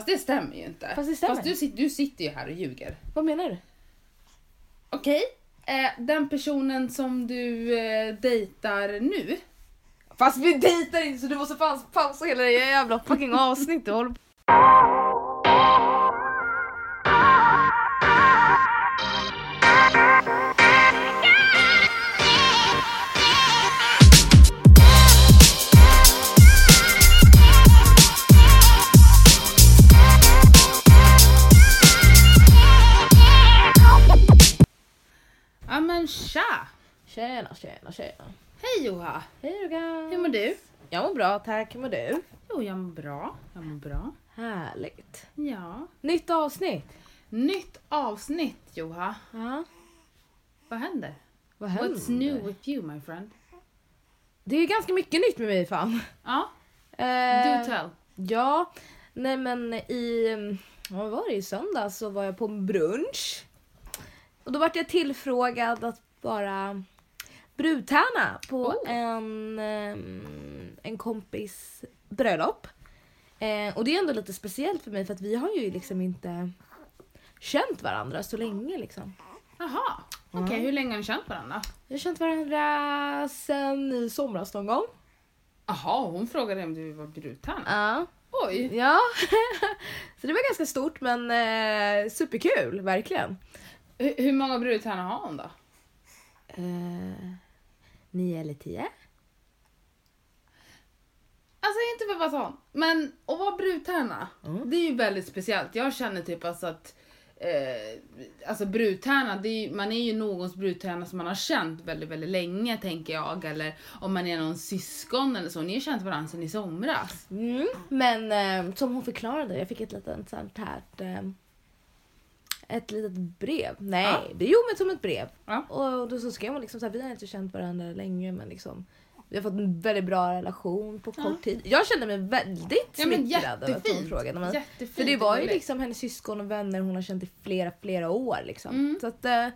Fast det stämmer ju inte. Fast det stämmer. Fast du, sit- du sitter ju här och ljuger. Vad menar du? Okej, eh, den personen som du eh, dejtar nu. Fast vi dejtar inte så du måste paus- pausa hela det jävla fucking avsnittet. Tjena, tjena. Hej Joha! Hej Rogan. Hur mår du? Jag mår bra tack, hur mår du? Jo, jag mår bra. Jag mår bra. Härligt. Ja. Nytt avsnitt. Nytt avsnitt Joha. Ja. Vad händer? Vad What's new with you my friend? Det är ganska mycket nytt med mig fan. Ja, Eh, do tell. Ja, nej men i, vad var det, i söndags så var jag på en brunch. Och då vart jag tillfrågad att vara brudtärna på Oh. en, ehm, en kompis bröllop. Eh, och det är ändå lite speciellt för mig för att vi har ju liksom inte känt varandra så länge liksom. Jaha, okej hur länge har ni känt varandra? Vi har känt varandra sen i somras någon gång. Jaha, hon frågade om du var brudtärna. Ja. Oj! Ja, så det var ganska stort men eh, superkul, verkligen. Hur, hur många brudtärnor har hon då? Eh, nio eller tio? Alltså inte för att vara sån, men att vara brudtärna, Mm. det är ju väldigt speciellt. Jag känner typ alltså att eh, alltså brudtärna, är, man är ju någons brudtärna som man har känt väldigt, väldigt länge tänker jag. Eller om man är någon syskon eller så. Ni har känt varandra sedan i somras. Mm. Men eh, som hon förklarade, jag fick ett litet sånt här eh, ett litet brev. Nej, Ja. det jo men som ett brev. Ja. Och då så skrev hon liksom så här, vi har inte känt varandra länge men liksom vi har fått en väldigt bra relation på kort Ja. tid. Jag kände mig väldigt Ja, smickrad över att hon frågade. Jättefint för det var ju liksom hennes syskon och vänner hon har känt i flera, flera år. Liksom. Mm. Så att, eh, nej,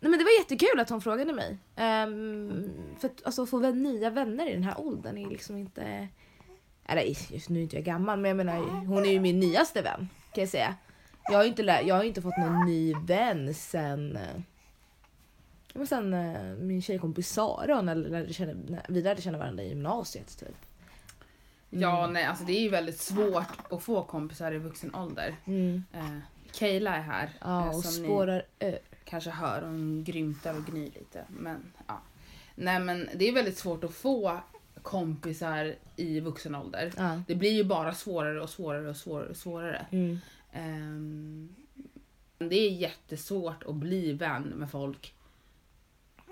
men det var jättekul att hon frågade mig. Ehm, för att alltså, få nya vänner i den här åldern är liksom inte... Eller just nu är inte jag gammal men jag menar hon är ju min nyaste vän kan jag säga. Jag har inte, jag har inte fått någon ny vän sen, eh, men sen eh, min tjejkompis Sara när, lärde känna, när vi lärde känna varandra i gymnasiet. Typ. Ja, nej, alltså det är ju väldigt svårt att få kompisar i vuxen ålder. Mm. Eh, Kayla är här. Ja, eh, och som ni spårar ur. kanske hör. Hon grymtar och gnyr lite. Men, ja. Nej, men det är väldigt svårt att få kompisar i vuxen ålder. Ja. Det blir ju bara svårare och svårare och svårare och svårare. Mm. Ehm, det är jättesvårt att bli vän med folk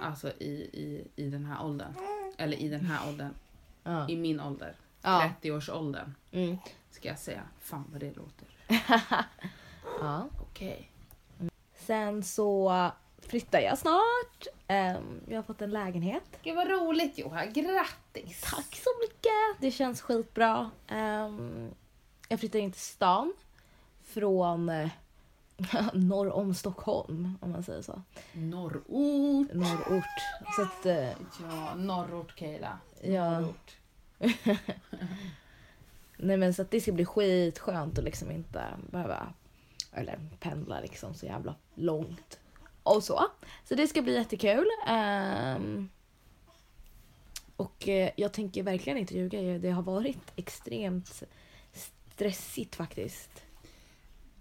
alltså i, i, i den här åldern. Eller i den här åldern. Ja. I min ålder. Ja. 30-årsåldern Mm. ska jag säga. Fan vad det låter. ja. Okej. Sen så flyttar jag snart. Ehm, jag har fått en lägenhet. Gud vad roligt Joha, grattis! Tack så mycket! Det känns skitbra. Um, jag flyttar in till stan från eh, norr om Stockholm om man säger så. Norrort. Norrort. Så att, eh, Ja, norrort. Ja. Norrort. nej men så att det ska bli skitskönt att liksom inte behöva eller pendla liksom så jävla långt. Och så. Så det ska bli jättekul. Ehm, och eh, jag tänker verkligen inte ljuga. Det har varit extremt stressigt faktiskt.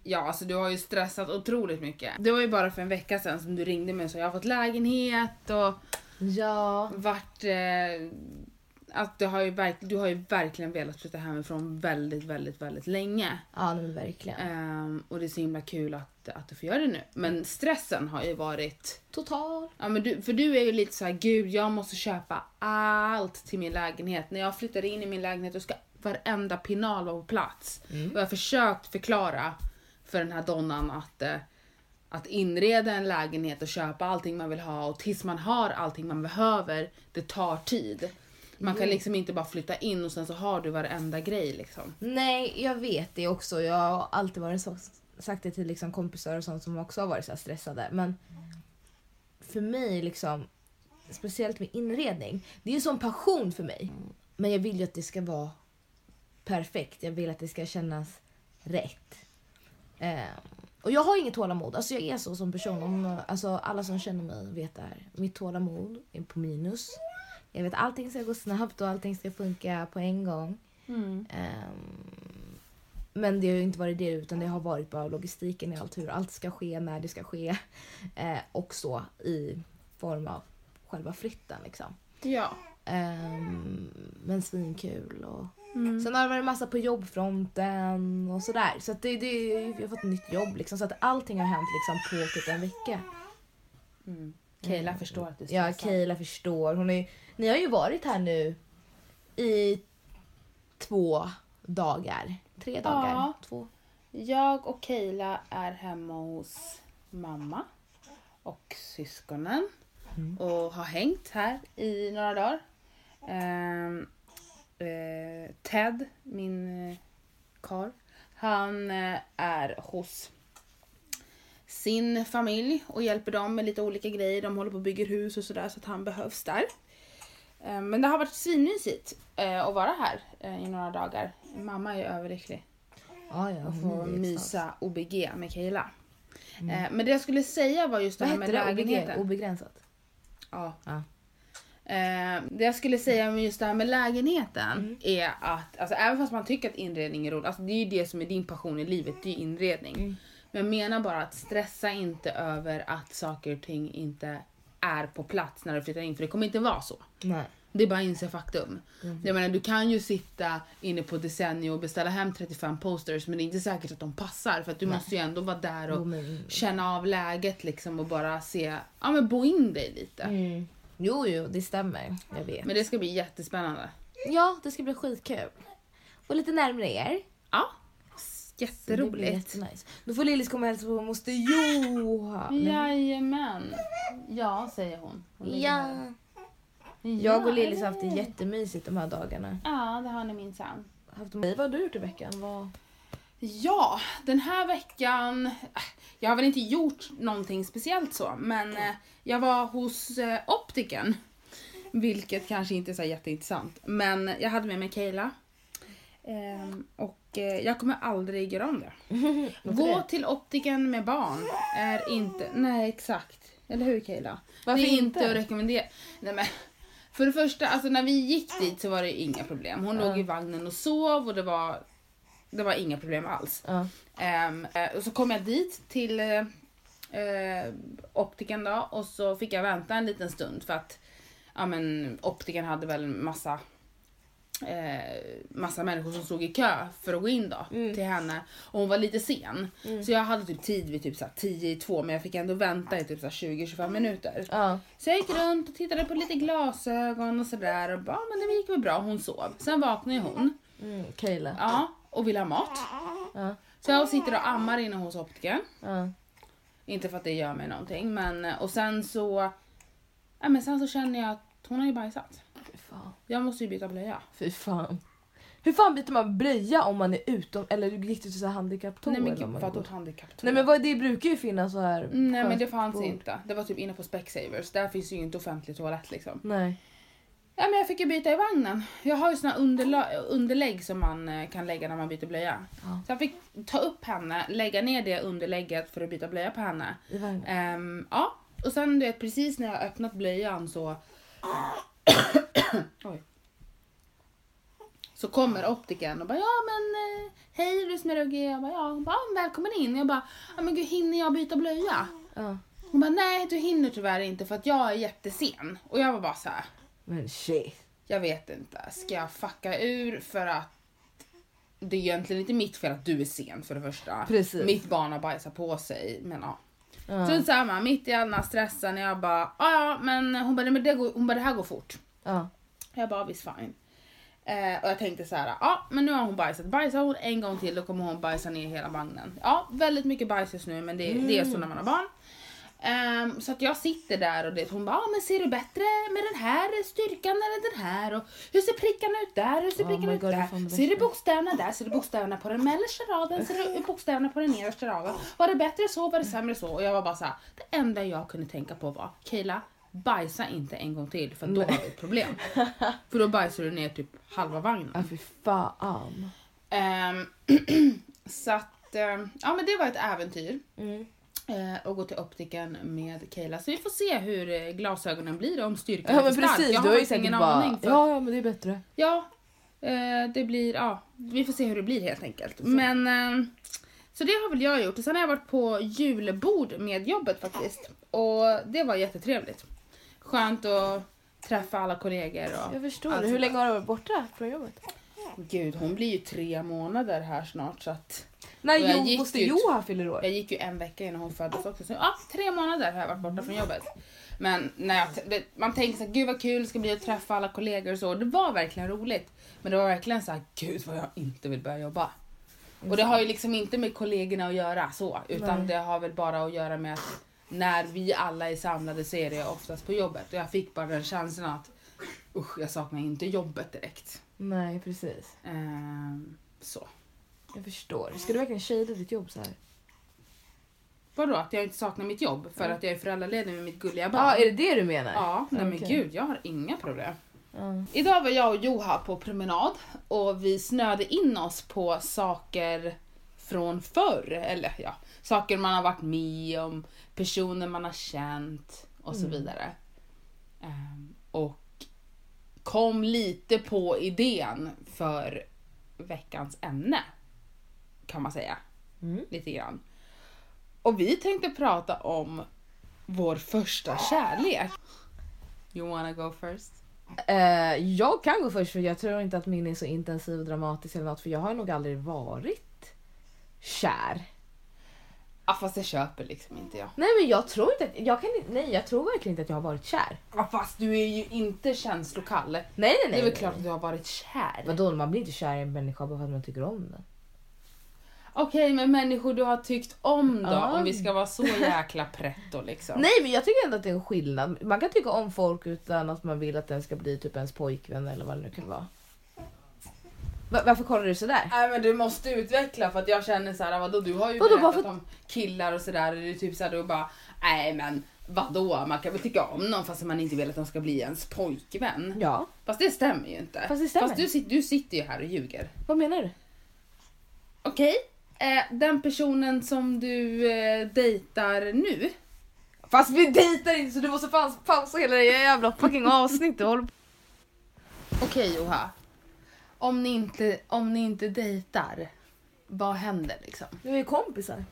Ja, alltså du har ju stressat otroligt mycket. Det var ju bara för en vecka sedan som du ringde mig och sa jag har fått lägenhet och Ja. vart... Eh, att du, har ju verk, du har ju verkligen velat flytta hemifrån väldigt, väldigt, väldigt länge. Ja men verkligen. Ehm, och det är så himla kul att, att du får göra det nu. Men stressen har ju varit... Total. Ja, men du, för du är ju lite så här, gud jag måste köpa allt till min lägenhet. När jag flyttar in i min lägenhet då ska varenda pinal vara på plats. Mm. Och jag har försökt förklara för den här donnan att, eh, att inreda en lägenhet och köpa allting man vill ha och tills man har allting man behöver, det tar tid. Man kan liksom inte bara flytta in och sen så har du varenda grej liksom. Nej, jag vet det också. Jag har alltid varit så, sagt det till liksom kompisar och sånt som också har varit så stressade. Men för mig, liksom, speciellt med inredning, det är en sån passion för mig. Men jag vill ju att det ska vara perfekt. Jag vill att det ska kännas rätt. Eh, och jag har inget tålamod. Alltså jag är så som person. Om, alltså alla som känner mig vet det här. Mitt tålamod är på minus. Jag vet allting ska gå snabbt och allting ska funka på en gång. Mm. Ehm, men det har ju inte varit det utan det har varit bara logistiken i allt hur allt ska ske när det ska ske. Eh, och så i form av själva flytten liksom. Ja. Ehm, men svinkul och Mm. Sen har det varit massa på jobbfronten och sådär. Så att det, det, jag har fått ett nytt jobb liksom. Så att allting har hänt liksom på typ en vecka. Mm. Kayla förstår att du är Ja. Kayla förstår. Hon är, ni har ju varit här nu i två dagar. Tre dagar. Ja. Två. Jag och Kayla är hemma hos mamma och syskonen Mm. och har hängt här i några dagar. Ehm, eh, Ted, min eh, karl, han eh, är hos sin familj och hjälper dem med lite olika grejer. De håller på och bygger hus och sådär så att han behövs där. Eh, Men det har varit svinmysigt eh, att vara här eh, i några dagar. Mamma är överlycklig Ja, ja. och hon få mysa OBG med Kayla. Eh, Men det jag skulle säga var just det Vad här med det? OBG? lägenheten. Obegränsat? Ja. Ja. Eh, det jag skulle säga med just det här med lägenheten Mm. är att, alltså, även fast man tycker att inredning är roligt, alltså, det är ju det som är din passion i livet, det är ju inredning. Mm. Men jag menar bara att stressa inte över att saker och ting inte är på plats när du flyttar in, för det kommer inte vara så. Nej. Det är bara att inse faktum. Mm. Jag menar, du kan ju sitta inne på Desenio och beställa hem 35 posters men det är inte säkert att de passar för att du Nej. måste ju ändå vara där och men- känna av läget liksom och bara se, ja men bo in dig lite. Mm. Jo, jo, det stämmer. Jag vet. Men det ska bli jättespännande. Ja, det ska bli skitkul. Och lite närmare er. Ja, jätteroligt. Då får Lillis komma och hälsa på moster Johan. Jajamän. Ja, säger hon. hon här. Ja. Jag och Ja, Lillis har haft det jättemysigt de här dagarna. Ja, det har ni minsann. Haft Vad har du gjort i veckan? Vad... Ja, den här veckan... äh, Jag har väl inte gjort någonting speciellt så, men eh, jag var hos eh, optiken. Vilket kanske inte är så jätteintressant. Men jag hade med mig Kayla. Ehm, och eh, jag kommer aldrig göra om det. Gå till optiken med barn är inte... Nej, exakt. Eller hur Kayla? Varför det är inte? inte att rekommendera. Nej, men, för det första, alltså när vi gick dit så var det inga problem. Hon Ja. låg i vagnen och sov och det var, det var inga problem alls. Ja. Eh, och så kom jag dit till eh, optiken då och så fick jag vänta en liten stund för att ja, men, optiken hade väl massa eh, massa människor som stod i kö för att gå in då Mm. till henne och hon var lite sen. Mm. Så jag hade typ tid vid typ så här 10 i två men jag fick ändå vänta i typ så här 20-25 minuter. Ja. Så jag gick runt och tittade på lite glasögon och sådär och bara, "Ja, men det gick väl bra, hon sov. Sen vaknade hon Mm, Kayla. ja, och ville ha mat. Ja. Så jag sitter och ammar inne hos optikern. Ja. Inte för att det gör mig någonting men och sen så ja, men sen så känner jag att hon har ju bajsat. Fy fan. Jag måste ju byta blöja. Fy fan. Hur fan byter man blöja om man är utom eller gick du till så här handikapptoa? Nej men gud vad vadå handikapptoa? Nej men vad, det brukar ju finnas så här. Nej men det fanns bord. inte. Det var typ inne på Specsavers. Där finns ju inte offentlig toalett liksom. Nej. Ja men jag fick ju byta i vagnen. Jag har ju såna underlägg som man eh, kan lägga när man byter blöja. Ja. Så jag fick ta upp henne, lägga ner det underlägget för att byta blöja på henne. I vagnen. Ehm, ja, och sen du vet precis när jag öppnat blöjan så... Oj. Så kommer optiken och bara ja men eh, hej Rosmarie och G. Jag bara ja, hon bara, "Ja, välkommen in. Jag bara ja men gud hinner jag byta blöja? Ja. Hon bara nej du hinner tyvärr inte för att jag är jättesen. Och jag var bara så här. Men shit. jag vet inte. Ska jag fucka ur för att det är egentligen inte mitt fel att du är sen för det första. Precis. Mitt barn har bajsat på sig men ja. Ja. Så samma, mitt i all den här stressen, jag bara, "Ja, ja men hon bara, "Nej, men det, går, hon bara det här går fort. Ja. Jag bara visst fine. Eh, och jag tänkte så här, ja men nu har hon bajsat. Bajsar hon en gång till då kommer hon bajsa ner hela vagnen. Ja väldigt mycket bajs just nu men det, det är så när man har barn. Ehm, så att jag sitter där och det, hon bara, ah, men ser du bättre med den här styrkan eller den här? Och hur ser prickarna ut där? Hur ser Oh prickarna ut God, där? Ser du bokstäverna där? Ser du bokstäverna på den mellersta raden? Ser du bokstäverna på den nedersta raden? Var det bättre så? Var det sämre så? Och jag var bara så här, det enda jag kunde tänka på var, Kayla, bajsa inte en gång till för då har vi ett problem. för då bajsar du ner typ halva vagnen. Ja fy fan. Ehm, Så att, eh, ja men det var ett äventyr. Mm. Eh, och gå till optiken med Kayla. Så vi får se hur eh, glasögonen blir om styrkan Ja är men för stark. Jag har ju ingen bara... aning. För, Ja, ja men det är bättre. Ja, eh, det blir, ja, vi får se hur det blir helt enkelt. Men, eh, så det har väl jag gjort. Och sen har jag varit på julbord med jobbet faktiskt. Och det var jättetrevligt. Skönt att träffa alla kollegor och Jag förstår. Hur länge har du varit borta från jobbet? Gud, hon blir ju tre månader här snart så att Och jag jo, gick ut- Johan fyller år? jag gick ju en vecka innan hon föddes också. Så ja, tre månader har jag varit borta från jobbet. Men när jag, det, man tänker så här, gud vad kul det ska bli att träffa alla kollegor och så. Det var verkligen roligt. Men det var verkligen så här, gud vad jag inte vill börja jobba. Och det har ju liksom inte med kollegorna att göra så. Utan Nej. det har väl bara att göra med att när vi alla är samlade så är det oftast på jobbet. Och jag fick bara den känslan att usch, jag saknar inte jobbet direkt. Nej precis. Ehm, så. Jag förstår. Ska du verkligen shada ditt jobb så här? Vadå, att jag inte saknar mitt jobb för att jag är föräldraledig med mitt gulliga barn? Ja, är det det du menar? Ja, nej men Okej. gud, jag har inga problem. Ja. Idag var jag och Joha på promenad och vi snöade in oss på saker från förr. Eller ja, saker man har varit med om, personer man har känt och så Mm. vidare. Ehm, och kom lite på idén för veckans ämne. Kan man säga. Mm. Lite grann. Och vi tänkte prata om vår första kärlek. You wanna go first? Eh, jag kan gå först för jag tror inte att min är så intensiv och dramatisk eller något för jag har nog aldrig varit kär. Ja fast det köper liksom inte jag. Nej men jag tror inte att, jag kan inte, nej jag tror verkligen inte att jag har varit kär. Ja fast du är ju inte känslokall. Nej nej nej. det är väl nej. klart att du har varit kär. Vadå man blir inte kär i en människa bara för att man tycker om den. Okej men människor du har tyckt om då? Ja. Om vi ska vara så jäkla pretto liksom. Nej men jag tycker ändå att det är en skillnad. Man kan tycka om folk utan att man vill att den ska bli typ ens pojkvän eller vad det nu kan vara. Va- varför kollar du sådär? Nej men du måste utveckla för att jag känner så här, vadå du har ju Vadå, berättat varför- om killar och sådär och det är typ såhär du bara nej men vadå man kan väl tycka om någon fast man inte vill att de ska bli ens pojkvän. Ja, Fast det stämmer ju inte. Fast det stämmer. Fast du, du sitter ju här och ljuger. vad menar du? Okej, eh, den personen som du eh, dejtar nu. Fast vi dejtar inte så du måste pausa hela det jävla fucking avsnittet. Du Okej Joha. Om ni, inte, om ni inte dejtar, vad händer liksom? Vi är ju kompisar.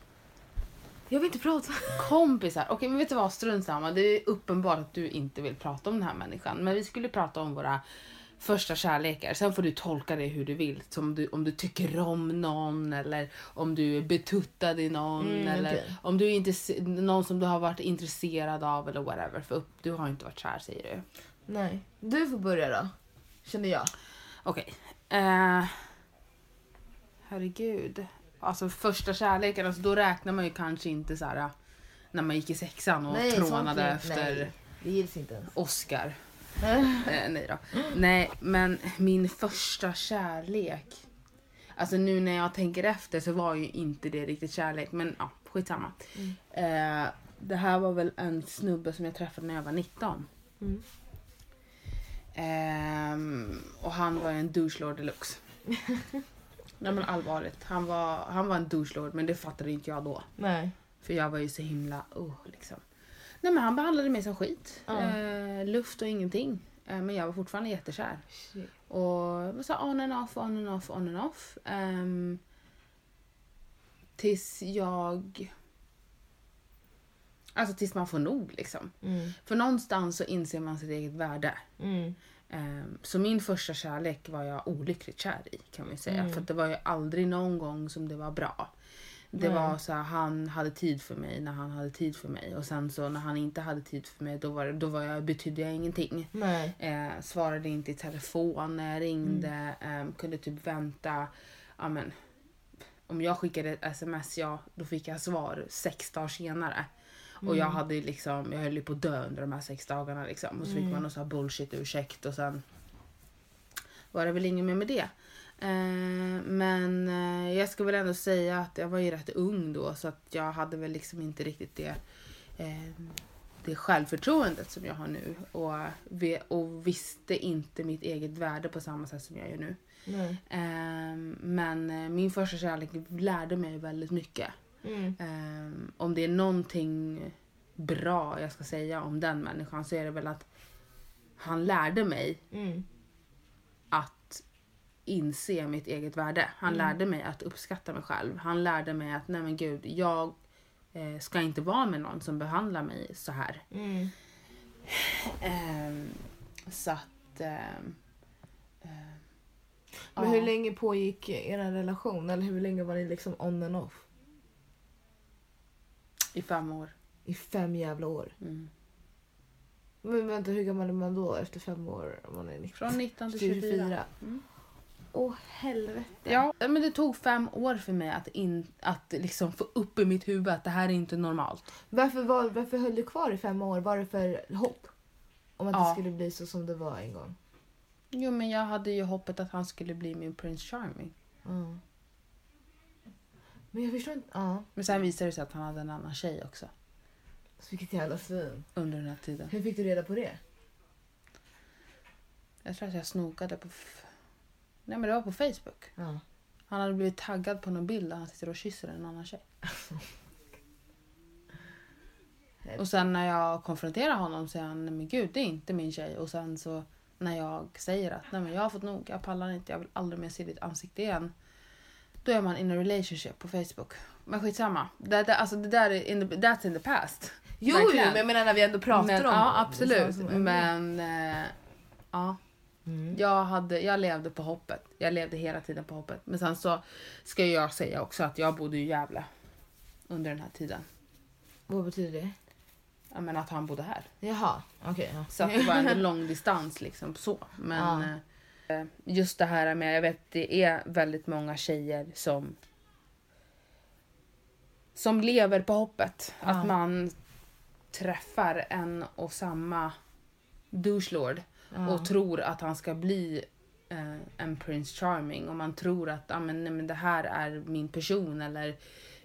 Jag vill inte prata. Kompisar, okej men vet du vad, strunt samma. Det är uppenbart att du inte vill prata om den här människan. Men vi skulle prata om våra första kärlekar. Sen får du tolka det hur du vill. Som du, om du tycker om någon eller om du är betuttad i någon. Mm, eller okej. om du är någon som du har varit intresserad av eller whatever. För upp, du har inte varit kär säger du. Nej. Du får börja då. Känner jag. Okej. Eh, herregud. Alltså första kärleken, alltså, då räknar man ju kanske inte så här när man gick i sexan och Nej, trånade efter Nej, det gills inte ens. Oscar. Eh, nej då. Nej, men min första kärlek. Alltså nu när jag tänker efter så var ju inte det riktigt kärlek, men ja, skitsamma. Mm. Eh, det här var väl en snubbe som jag träffade när jag var 19. Mm. Ehm, och han var en douchelord deluxe. Nej men allvarligt, han var, han var en douchelord men det fattade inte jag då. Nej. För jag var ju så himla, oh liksom. Nej men han behandlade mig som skit. Ja. Eh, luft och ingenting. Eh, men jag var fortfarande jättekär. Shit. Och var så on and off, on and off, on and off. Ehm, tills jag... Alltså tills man får nog liksom. Mm. För någonstans så inser man sitt eget värde. Mm. Ehm, Så min första kärlek var jag olyckligt kär i kan man ju säga. Mm. För det var ju aldrig någon gång som det var bra. Det Nej. var så här, han hade tid för mig när han hade tid för mig. Och sen så när han inte hade tid för mig då, var då var jag, betydde jag ingenting. Eh, svarade inte i telefon när jag ringde. Mm. Eh, kunde typ vänta. Ja, men, om jag skickade ett sms, ja då fick jag svar sex dagar senare. Och jag Mm. hade liksom, jag höll ju på att dö under de här sex dagarna liksom. Och så fick Mm. man någon sån här bullshit ursäkt och sen var det väl inget mer med det. Eh, men eh, jag ska väl ändå säga att jag var ju rätt ung då så att jag hade väl liksom inte riktigt det, eh, det självförtroendet som jag har nu. Och, och visste inte mitt eget värde på samma sätt som jag gör nu. Nej. Ehm, men eh, min första kärlek lärde mig väldigt mycket. Mm. Ehm, om det är någonting bra jag ska säga om den människan så är det väl att han lärde mig Mm. att inse mitt eget värde. Han Mm. lärde mig att uppskatta mig själv. Han lärde mig att nej men gud, jag eh, ska inte vara med någon som behandlar mig så här. Mm. Ehm, så att... ehm, ehm, Men ja. hur länge pågick er relation? Eller hur länge var ni liksom on and off? I fem år. I fem jävla år. Mm. Men vänta, hur gammal är man då efter fem år? Om man är 19? Från 19 till 24. 24. Mm. Åh helvete. Ja, men det tog fem år för mig att, in, att liksom få upp i mitt huvud att det här är inte normalt. Varför, var, varför höll du kvar i fem år? Var det för hopp? Om att det Ja. skulle bli så som det var en gång? Jo, men jag hade ju hoppet att han skulle bli min Prince Charming. Ja. Men jag förstår inte. Ja. Men sen visade det sig att han hade en annan tjej också Så vilket jävla svin. under den här tiden. Hur fick du reda på det? Jag tror att jag snokade på... F- Nej men det var på Facebook. Ja. Han hade blivit taggad på någon bild där han sitter och kysser en annan tjej. Och sen när jag konfronterar honom säger han, nej men gud det är inte min tjej. Och sen så när jag säger att nej men jag har fått nog, jag pallar inte, jag vill aldrig mer se ditt ansikte igen. Då är man in a relationship på Facebook. Men skitsamma. Det, det, alltså det där är in the, that's in the past. Jo, jo, Verkligen. men jag menar när vi ändå pratar men, om Ja det, absolut. Men eh, ja. Mm. Jag, hade, jag levde på hoppet. Jag levde hela tiden på hoppet. Men sen så ska jag säga också att jag bodde i Gävle under den här tiden. Vad betyder det? Jag menar att han bodde här. Jaha, okej. ja. Så att det var en lång distans liksom så. Men eh, just det här med, jag vet det är väldigt många tjejer som som lever på hoppet. Ja. Att man träffar en och samma douchelord Ja. och tror att han ska bli eh, en Prince Charming och man tror att ah, men, nej, men det här är min person eller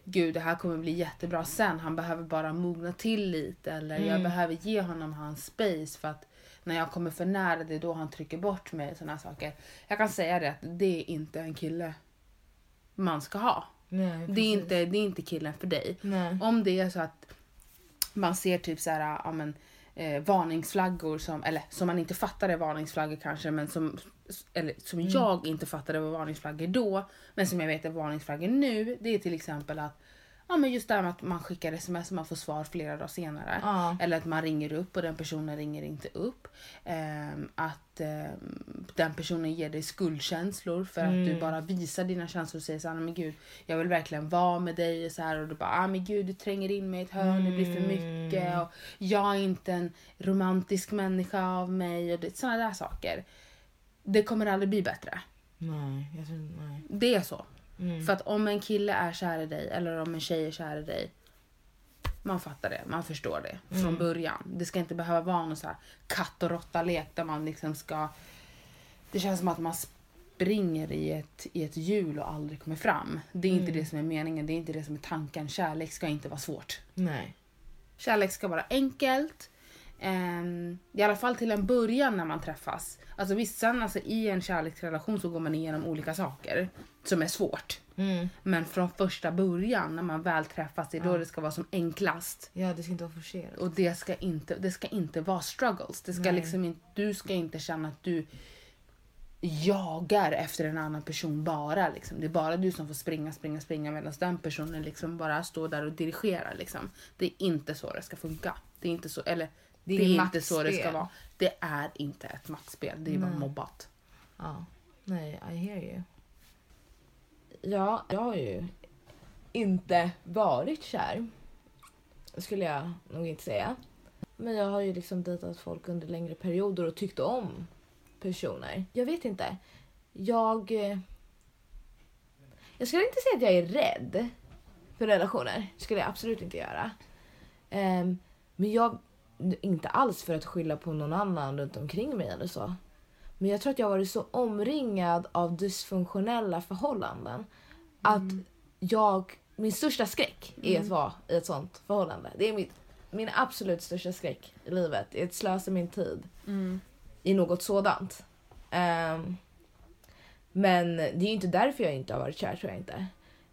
gud det här kommer bli jättebra sen. Han behöver bara mogna till lite eller jag Mm. behöver ge honom hans space för att när jag kommer för nära det är då han trycker bort mig såna saker. Jag kan säga det att det är inte en kille man ska ha. Nej, Det är, inte, det är inte killen för dig. Nej. Om det är så att man ser typ så här, ja, men, eh, varningsflaggor som, eller som man inte fattar är varningsflaggor kanske, men som, eller, som Mm. jag inte fattade var varningsflaggor då, men som jag vet är varningsflaggor nu. Det är till exempel att Ja men just det här med att man skickar sms och man får svar flera dagar senare. Ja. Eller att man ringer upp och den personen ringer inte upp. Ehm, att ehm, den personen ger dig skuldkänslor för att du Mm. bara visar dina känslor och säger såhär, men gud jag vill verkligen vara med dig och så här och du bara, ah men gud du tränger in mig i ett hörn, det blir för mycket Mm. och jag är inte en romantisk människa av mig och det, sådana där saker. Det kommer aldrig bli bättre. Nej, jag tror nej. Det är så. Mm. För att om en kille är kär i dig eller om en tjej är kär i dig. Man fattar det, man förstår det från Mm. början. Det ska inte behöva vara någon så här katt och råtta-lek där man liksom ska... Det känns som att man springer i ett, i ett hjul och aldrig kommer fram. Det är inte Mm. det som är meningen, det är inte det som är tanken. Kärlek ska inte vara svårt. Nej. Kärlek ska vara enkelt. Ehm, I alla fall till en början när man träffas. Alltså visst, sen alltså, i en kärleksrelation så går man igenom olika saker som är svårt. Mm. Men från första början när man väl träffas, det är då Ja. det ska vara som enklast. Ja, det ska inte vara forcerat. Och det ska inte, det ska inte vara struggles. Det ska Nej. liksom inte, du ska inte känna att du jagar efter en annan person bara. Liksom. Det är bara du som får springa, springa, springa medan den personen liksom bara står där och dirigerar. Liksom. Det är inte så det ska funka. Det är inte så, eller det är, är inte så det ska vara. Det är inte ett maktspel, det är bara mobbat. Ja. Nej, I hear you. Ja, jag har ju inte varit kär. Skulle jag nog inte säga. Men jag har ju liksom dejtat folk under längre perioder och tyckt om personer. Jag vet inte. Jag... eh, Jag skulle inte säga att jag är rädd för relationer. skulle jag absolut inte göra. Ehm, men jag... Inte alls för att skylla på någon annan runt omkring mig eller så. Men jag tror att jag har varit så omringad av dysfunktionella förhållanden att jag, min största skräck är att vara i ett sånt förhållande. Det är mitt, min absolut största skräck i livet. är att slösa min tid i något sådant. Ehm, Men det är ju inte därför jag inte har varit kär tror jag inte.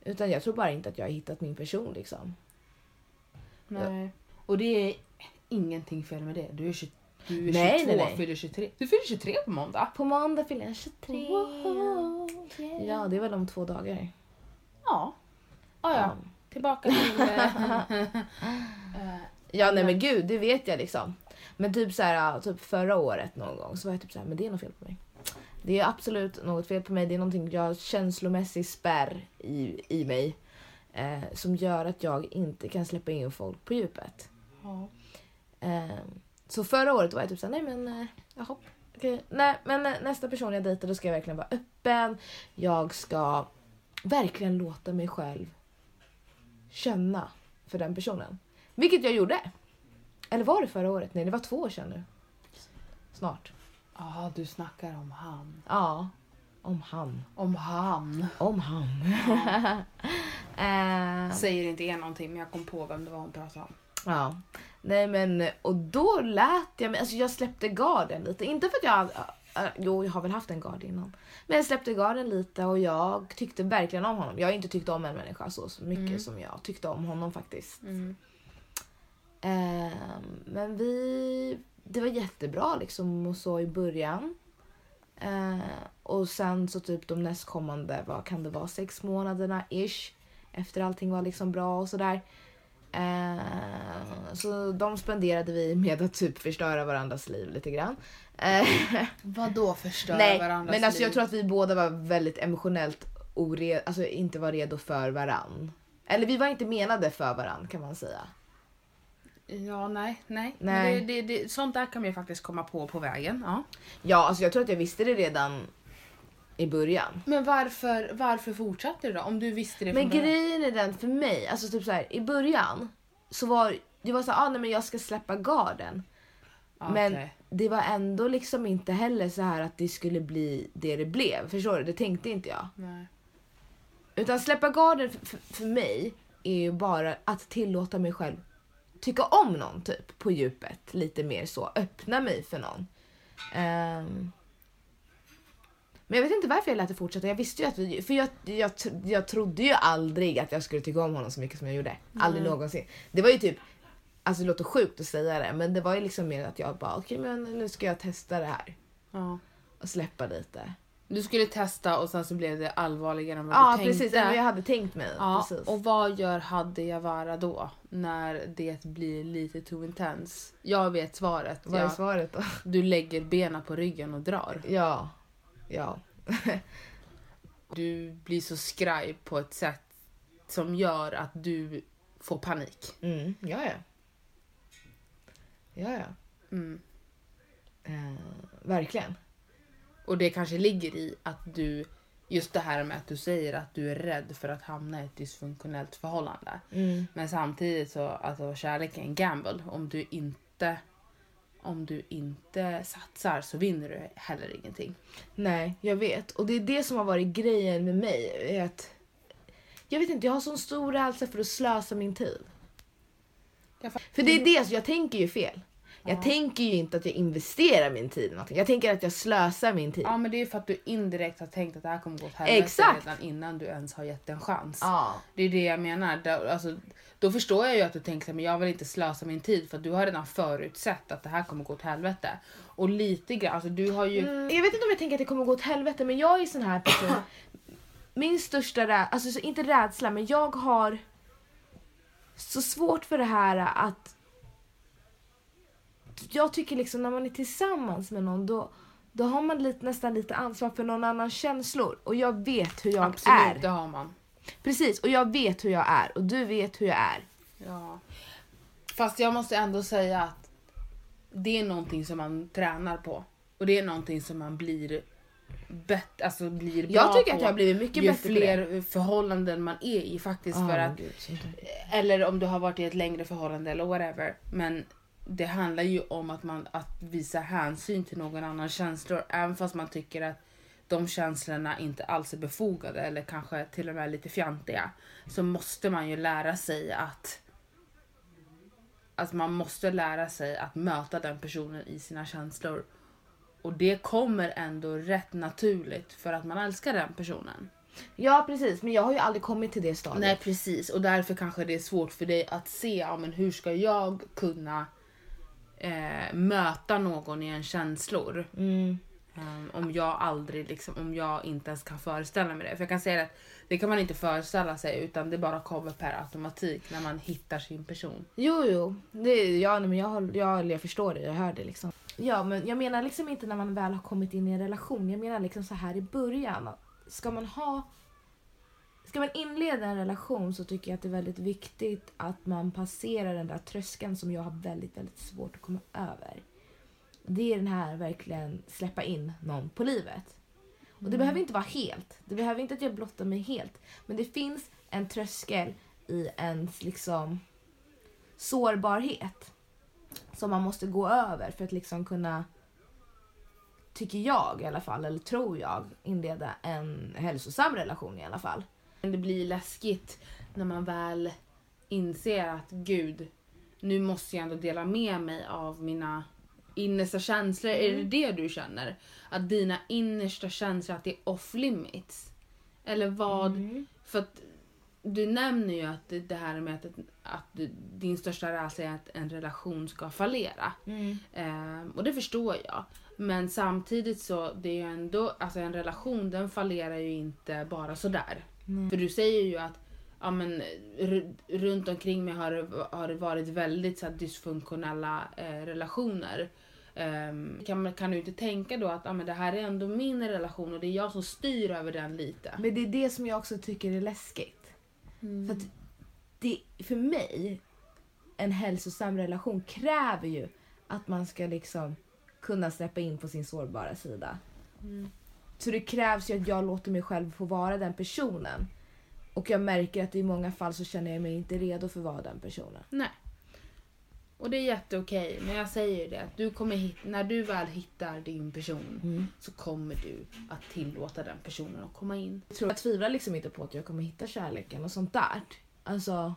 Utan jag tror bara inte att jag har hittat min person liksom. Nej. Och det är ingenting fel med det. Du är, 20, du är Nej, 22 nej, nej. fyller 23. Du fyller 23 på måndag. På måndag fyller jag 23. Wow. Ja, det är väl om två dagar. Ja. Ah, ja. Tillbaka till... eh, Ja nej men gud, det vet jag liksom. Men typ så här, typ förra året någon gång så var jag typ så här, men det är något fel på mig. Det är absolut något fel på mig. Det är någonting jag känslomässig spärr i, i mig. Eh, som gör att jag inte kan släppa in folk på djupet. ja. Eh, så förra året var jag typ såhär, nej men eh, jaha. okej. Nej men eh, nästa person jag dejtar då ska jag verkligen vara öppen. Jag ska verkligen låta mig själv känna för den personen. Vilket jag gjorde. Eller var det förra året? Nej det var två år sedan nu. Snart. Ah, du snackar om han. Ja. Om han. Om han. Om han. eh, Säger inte er någonting men jag kom på vem det var hon pratade om. Ja. Nej men och då lät jag mig, alltså jag släppte garden lite. Inte för att jag, äh, jo jag har väl haft en gard innan. Men jag släppte garden lite och jag tyckte verkligen om honom. Jag har inte tyckt om en människa så, så mycket Mm. som jag tyckte om honom faktiskt. Mm. Eh, men vi, det var jättebra liksom och så i början. Eh, och sen så typ de nästkommande, vad kan det vara, sex månaderna ish. Efter allting var liksom bra och sådär. Eh, så de spenderade vi med att typ förstöra varandras liv lite grann. Eh, Vad då förstöra nej, varandras men alltså jag liv? tror att vi båda var väldigt emotionellt oredo, alltså inte var redo för varann. Eller vi var inte menade för varann kan man säga. Ja, nej, nej. Nej. Det, det, det, sånt där kan man ju faktiskt komma på på vägen. Ja. Ja, alltså jag tror att jag visste det redan i början. Men varför, varför fortsatte du då? Om du visste det Men från början? grejen är den för mig, alltså typ så här, i början så var det var så här, ah, nej men jag ska släppa garden. Ja, men okej. det var ändå liksom inte heller så här att det skulle bli det det blev. Förstår du? Det tänkte inte jag. Nej. Utan släppa garden för, för, för mig är ju bara att tillåta mig själv tycka om någon typ på djupet. Lite mer så. Öppna mig för någon. Ehm. Men jag vet inte varför jag lät det fortsätta. Jag visste ju att vi, för jag, jag, jag trodde ju aldrig att jag skulle tycka om honom så mycket som jag gjorde. Aldrig Nej. någonsin. Det var ju typ, alltså det låter sjukt att säga det men det var ju liksom mer att jag bara okej men nu ska jag testa det här. Ja. Och släppa lite. Du skulle testa och sen så blev det allvarligare än vad Ja du tänkte. precis, än vad jag hade tänkt mig. Ja, precis. och vad gör Hade Javara då? När det blir lite too intense? Jag vet svaret. Vad är svaret då? du lägger benen på ryggen och drar. Ja. Ja. Du blir så skraj på ett sätt som gör att du får panik. Mm, ja, ja. Ja, ja. Mm. Eh, verkligen. Och det kanske ligger i att du, just det här med att du säger att du är rädd för att hamna i ett dysfunktionellt förhållande. Mm. Men samtidigt så, alltså kärlek är en gamble. Om du inte, om du inte satsar så vinner du heller ingenting. Nej, jag vet. Och det är det som har varit grejen med mig. Är att, jag vet inte, jag har sån stor rädsla för att slösa min tid. För det är det, så jag tänker ju fel. Jag Ja. tänker ju inte att jag investerar min tid i någonting. Jag tänker att jag slösar min tid. Ja men det är för att du indirekt har tänkt att det här kommer gå åt helvete redan innan du ens har gett en chans. Ja. Det är det jag menar. Då, alltså, då förstår jag ju att du tänker men jag vill inte slösa min tid för att du har redan förutsett att det här kommer gå åt helvete. Och lite grann, alltså du har ju... Mm, jag vet inte om jag tänker att det kommer gå åt helvete men jag är sån här person. Min största rädsla, alltså så inte rädsla men jag har så svårt för det här att jag tycker liksom när man är tillsammans med någon då, då har man lite, nästan lite ansvar för någon annans känslor och jag vet hur jag absolut, är. det har man. Precis och jag vet hur jag är och du vet hur jag är. Ja. Fast jag måste ändå säga att det är någonting som man tränar på. Och det är någonting som man blir bättre, alltså blir bra Jag tycker på. att jag har blivit mycket ju bättre på det. fler förhållanden man är i faktiskt. Ah, för att, gud, sånt där. eller om du har varit i ett längre förhållande eller whatever. Men det handlar ju om att, man, att visa hänsyn till någon annans känslor. Även fast man tycker att de känslorna inte alls är befogade eller kanske till och med lite fjantiga. Så måste man ju lära sig att Alltså man måste lära sig att möta den personen i sina känslor. och det kommer ändå rätt naturligt för att man älskar den personen. Ja precis, men jag har ju aldrig kommit till det stadiet. Nej precis och därför kanske det är svårt för dig att se ja, men hur ska jag kunna eh, möta någon i en känslor. Mm. Um, om jag aldrig liksom, om jag inte ens kan föreställa mig det. För jag kan säga att det kan man inte föreställa sig utan det bara kommer per automatik när man hittar sin person. Jo, jo. Det, ja, men jag, jag, jag förstår det, jag hör det liksom. Ja, men jag menar liksom inte när man väl har kommit in i en relation. Jag menar liksom så här i början. Ska man ha... Ska man inleda en relation så tycker jag att det är väldigt viktigt att man passerar den där tröskeln som jag har väldigt, väldigt svårt att komma över. Det är den här verkligen släppa in någon på livet. Och det behöver inte vara helt. Det behöver inte att jag blottar mig helt. Men det finns en tröskel i ens liksom sårbarhet som man måste gå över för att liksom kunna, tycker jag i alla fall, eller tror jag, inleda en hälsosam relation i alla fall. Det blir läskigt när man väl inser att gud, nu måste jag ändå dela med mig av mina innersta känslor. Är det det du känner? Att dina innersta känslor, att det är off limits? Eller vad? För att du nämner ju att det, här med att, att du, din största rädsla är att en relation ska fallera. Ehm, och det förstår jag. Men samtidigt så, det är ju ändå, alltså en relation den fallerar ju inte bara sådär. För du säger ju att ja, men, runt omkring mig har, har det varit väldigt så här, dysfunktionella eh, relationer. Ehm, kan, man- kan du inte tänka då att ja, men det här är ändå min relation och det är jag som styr över den lite? Men det är det som jag också tycker är läskigt. För att det, för mig, en hälsosam relation kräver ju att man ska liksom kunna släppa in på sin sårbara sida. Så det krävs ju att jag låter mig själv få vara den personen. Och jag märker att i många fall så känner jag mig inte redo för att vara den personen. Nej. Och det är jätteokej, men jag säger det att du kommer hit, när du väl hittar din person så kommer du att tillåta den personen att komma in. Jag, tror, jag tvivlar liksom inte på att jag kommer hitta kärleken och sånt där. Alltså,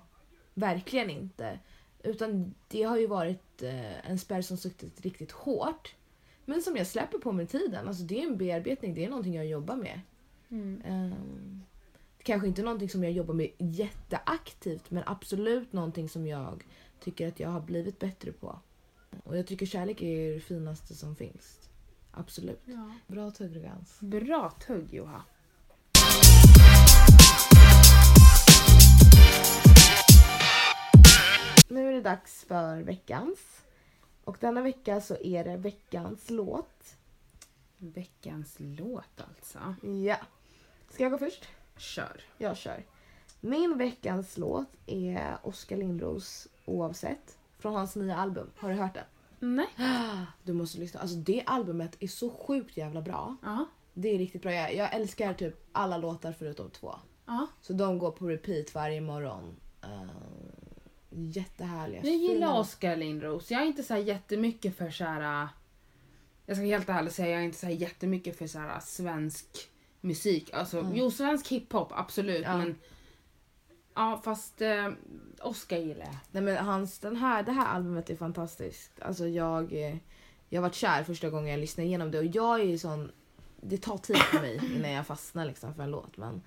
verkligen inte. Utan det har ju varit eh, en spärr som suttit riktigt hårt. Men som jag släpper på med tiden. Alltså det är en bearbetning, det är någonting jag jobbar med. Ehm, kanske inte någonting som jag jobbar med jätteaktivt men absolut någonting som jag tycker att jag har blivit bättre på. Och jag tycker kärlek är det finaste som finns. Absolut. Ja. Bra tuggans. Bra tugg Joha. Nu är det dags för veckans. Och denna vecka så är det veckans låt. Veckans låt alltså. Ja. Ska jag gå först? Kör. Jag kör. Min veckans låt är Oskar Lindros Oavsett. Från hans nya album. Har du hört den? Nej. Du måste lyssna. Alltså det albumet är så sjukt jävla bra. Ja. Det är riktigt bra. Jag, jag älskar typ alla låtar förutom två. Ja. Så de går på repeat varje morgon. Uh, jättehärliga. Jag gillar fina- Oskar Lindros. Jag är inte så här jättemycket för så här. äh, Jag ska helt ärligt säga jag är inte så här jättemycket för så här äh, svensk musik. Alltså, Jo, svensk hiphop absolut. Ja. Men ja, fast eh, Oskar gillar jag. Nej men hans, den här, det här albumet är fantastiskt. Alltså jag, jag var kär första gången jag lyssnade igenom det och jag är ju sån, det tar tid för mig innan jag fastnar liksom för en låt. Men,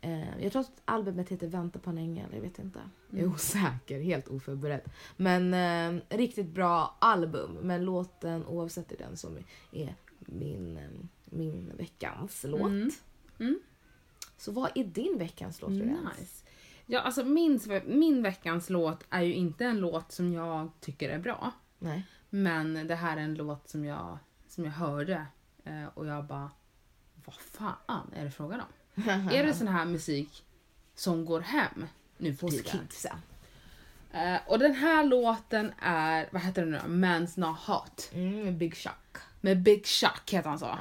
eh, jag tror att albumet heter Vänta på en ängel, jag vet inte. Jag är osäker, helt oförberedd. Men eh, riktigt bra album. Men låten oavsett är den som är min, eh, min veckans låt. Mm. Mm. Så vad är din veckans låt? Nice. Ja, alltså min, min veckans låt är ju inte en låt som jag tycker är bra. Nej. Men det här är en låt som jag, som jag hörde eh, och jag bara, vad fan är det frågan om? är det sån här musik som går hem nu för Hos tiden? kidsen. Eh, och den här låten är, vad heter den nu? Man's Not Hot. Mm, Big Shock. Med Big Chuck heter han så. Ja.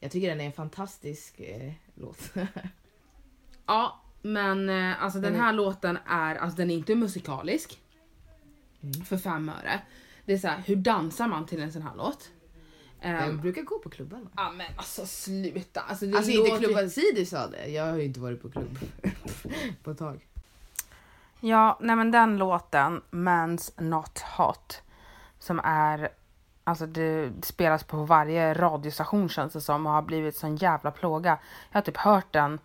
Jag tycker den är en fantastisk eh, låt. Ja, men eh, alltså den är- här låten är, alltså den är inte musikalisk. Mm. För fem öre. Det är så här, hur dansar man till en sån här låt? Jag Ehm, brukar gå på klubbarna. Ja men alltså sluta. Alltså, det Alltså inte låter- klubban Sidi sa det. Jag har ju inte varit på klubb på ett tag. Ja, nej men den låten, Man's Not Hot, som är Alltså det spelas på varje radiostation känns det som och har blivit sån jävla plåga. Jag har typ hört den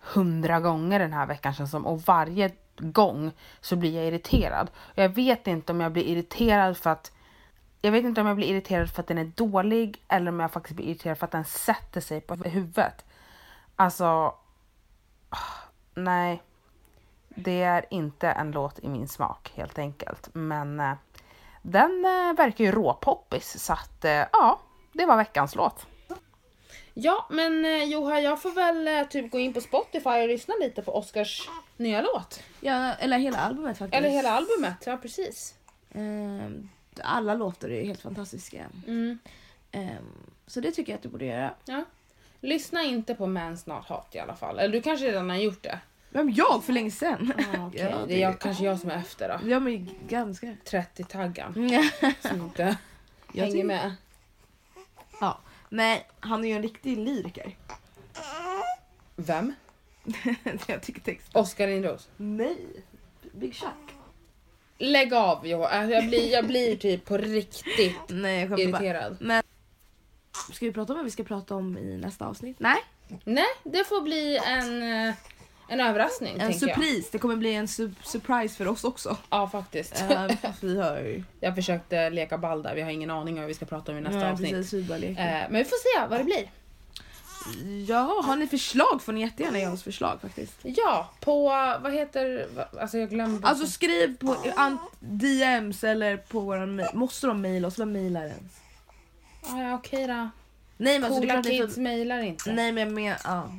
hundra gånger den här veckan känns det som och varje gång så blir jag irriterad. Jag vet inte om jag blir irriterad för att jag vet inte om jag blir irriterad för att den är dålig eller om jag faktiskt blir irriterad för att den sätter sig på huvudet. Alltså, nej. Det är inte en låt i min smak helt enkelt. Men eh, den eh, verkar ju råpoppis så att eh, ja, det var veckans låt. Ja, men eh, Joha, jag får väl eh, typ gå in på Spotify och lyssna lite på Oscars nya låt. Ja, eller hela albumet faktiskt. Eller hela albumet, ja precis. Ehm, alla låtar är helt fantastiska. Mm. Ehm, så det tycker jag att du borde göra. Ja. Lyssna inte på Män snart hat i alla fall. Eller du kanske redan har gjort det? Vem jag för länge sedan? Ah, okay. Ja, det är jag, kanske jag som är efter då. Ja men ganska. 30-taggan Ja. som inte Jag hänger tycker- med. ja. Nej, han är ju en riktig lyriker. Vem? jag tycker text. Oscar Lindros? Nej. Big Chuck. Lägg av Joha. Alltså, Jag blir, jag blir typ på riktigt Nej jag bara. irriterad. Men ska vi prata om vad vi ska prata om i nästa avsnitt? Nej. Nej, det får bli en, eh, en överraskning En tänker jag. surprise. Det kommer bli en su- surprise för oss också. Ja faktiskt. Fast vi har. Jag försökte leka ball där, vi har ingen aning om vad vi ska prata om i nästa Ja, avsnitt. precis, vi. Eh, men vi får se vad det blir. Ja, har ni förslag får ni jättegärna ge oss förslag faktiskt. Ja, på vad heter, alltså jag glömde. Alltså skriv på DMs eller på våran mail. Måste de mejla oss? Vem mejlar ens? ah, ja, okej då. Nej men alltså, Coola ni kids får... mailar inte. Nej men med, ja,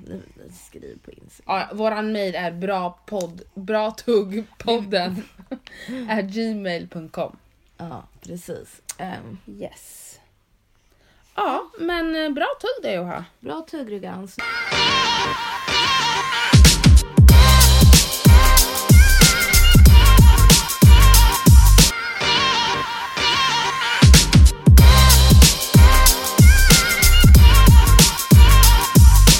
skriv på Instagram. Ja, våran mail är brapodd, bratuggpodden at gmail.com. Ja, precis. Ehm, Yes. Ja, men eh, bra tugg det Joha. bra tuggrugans.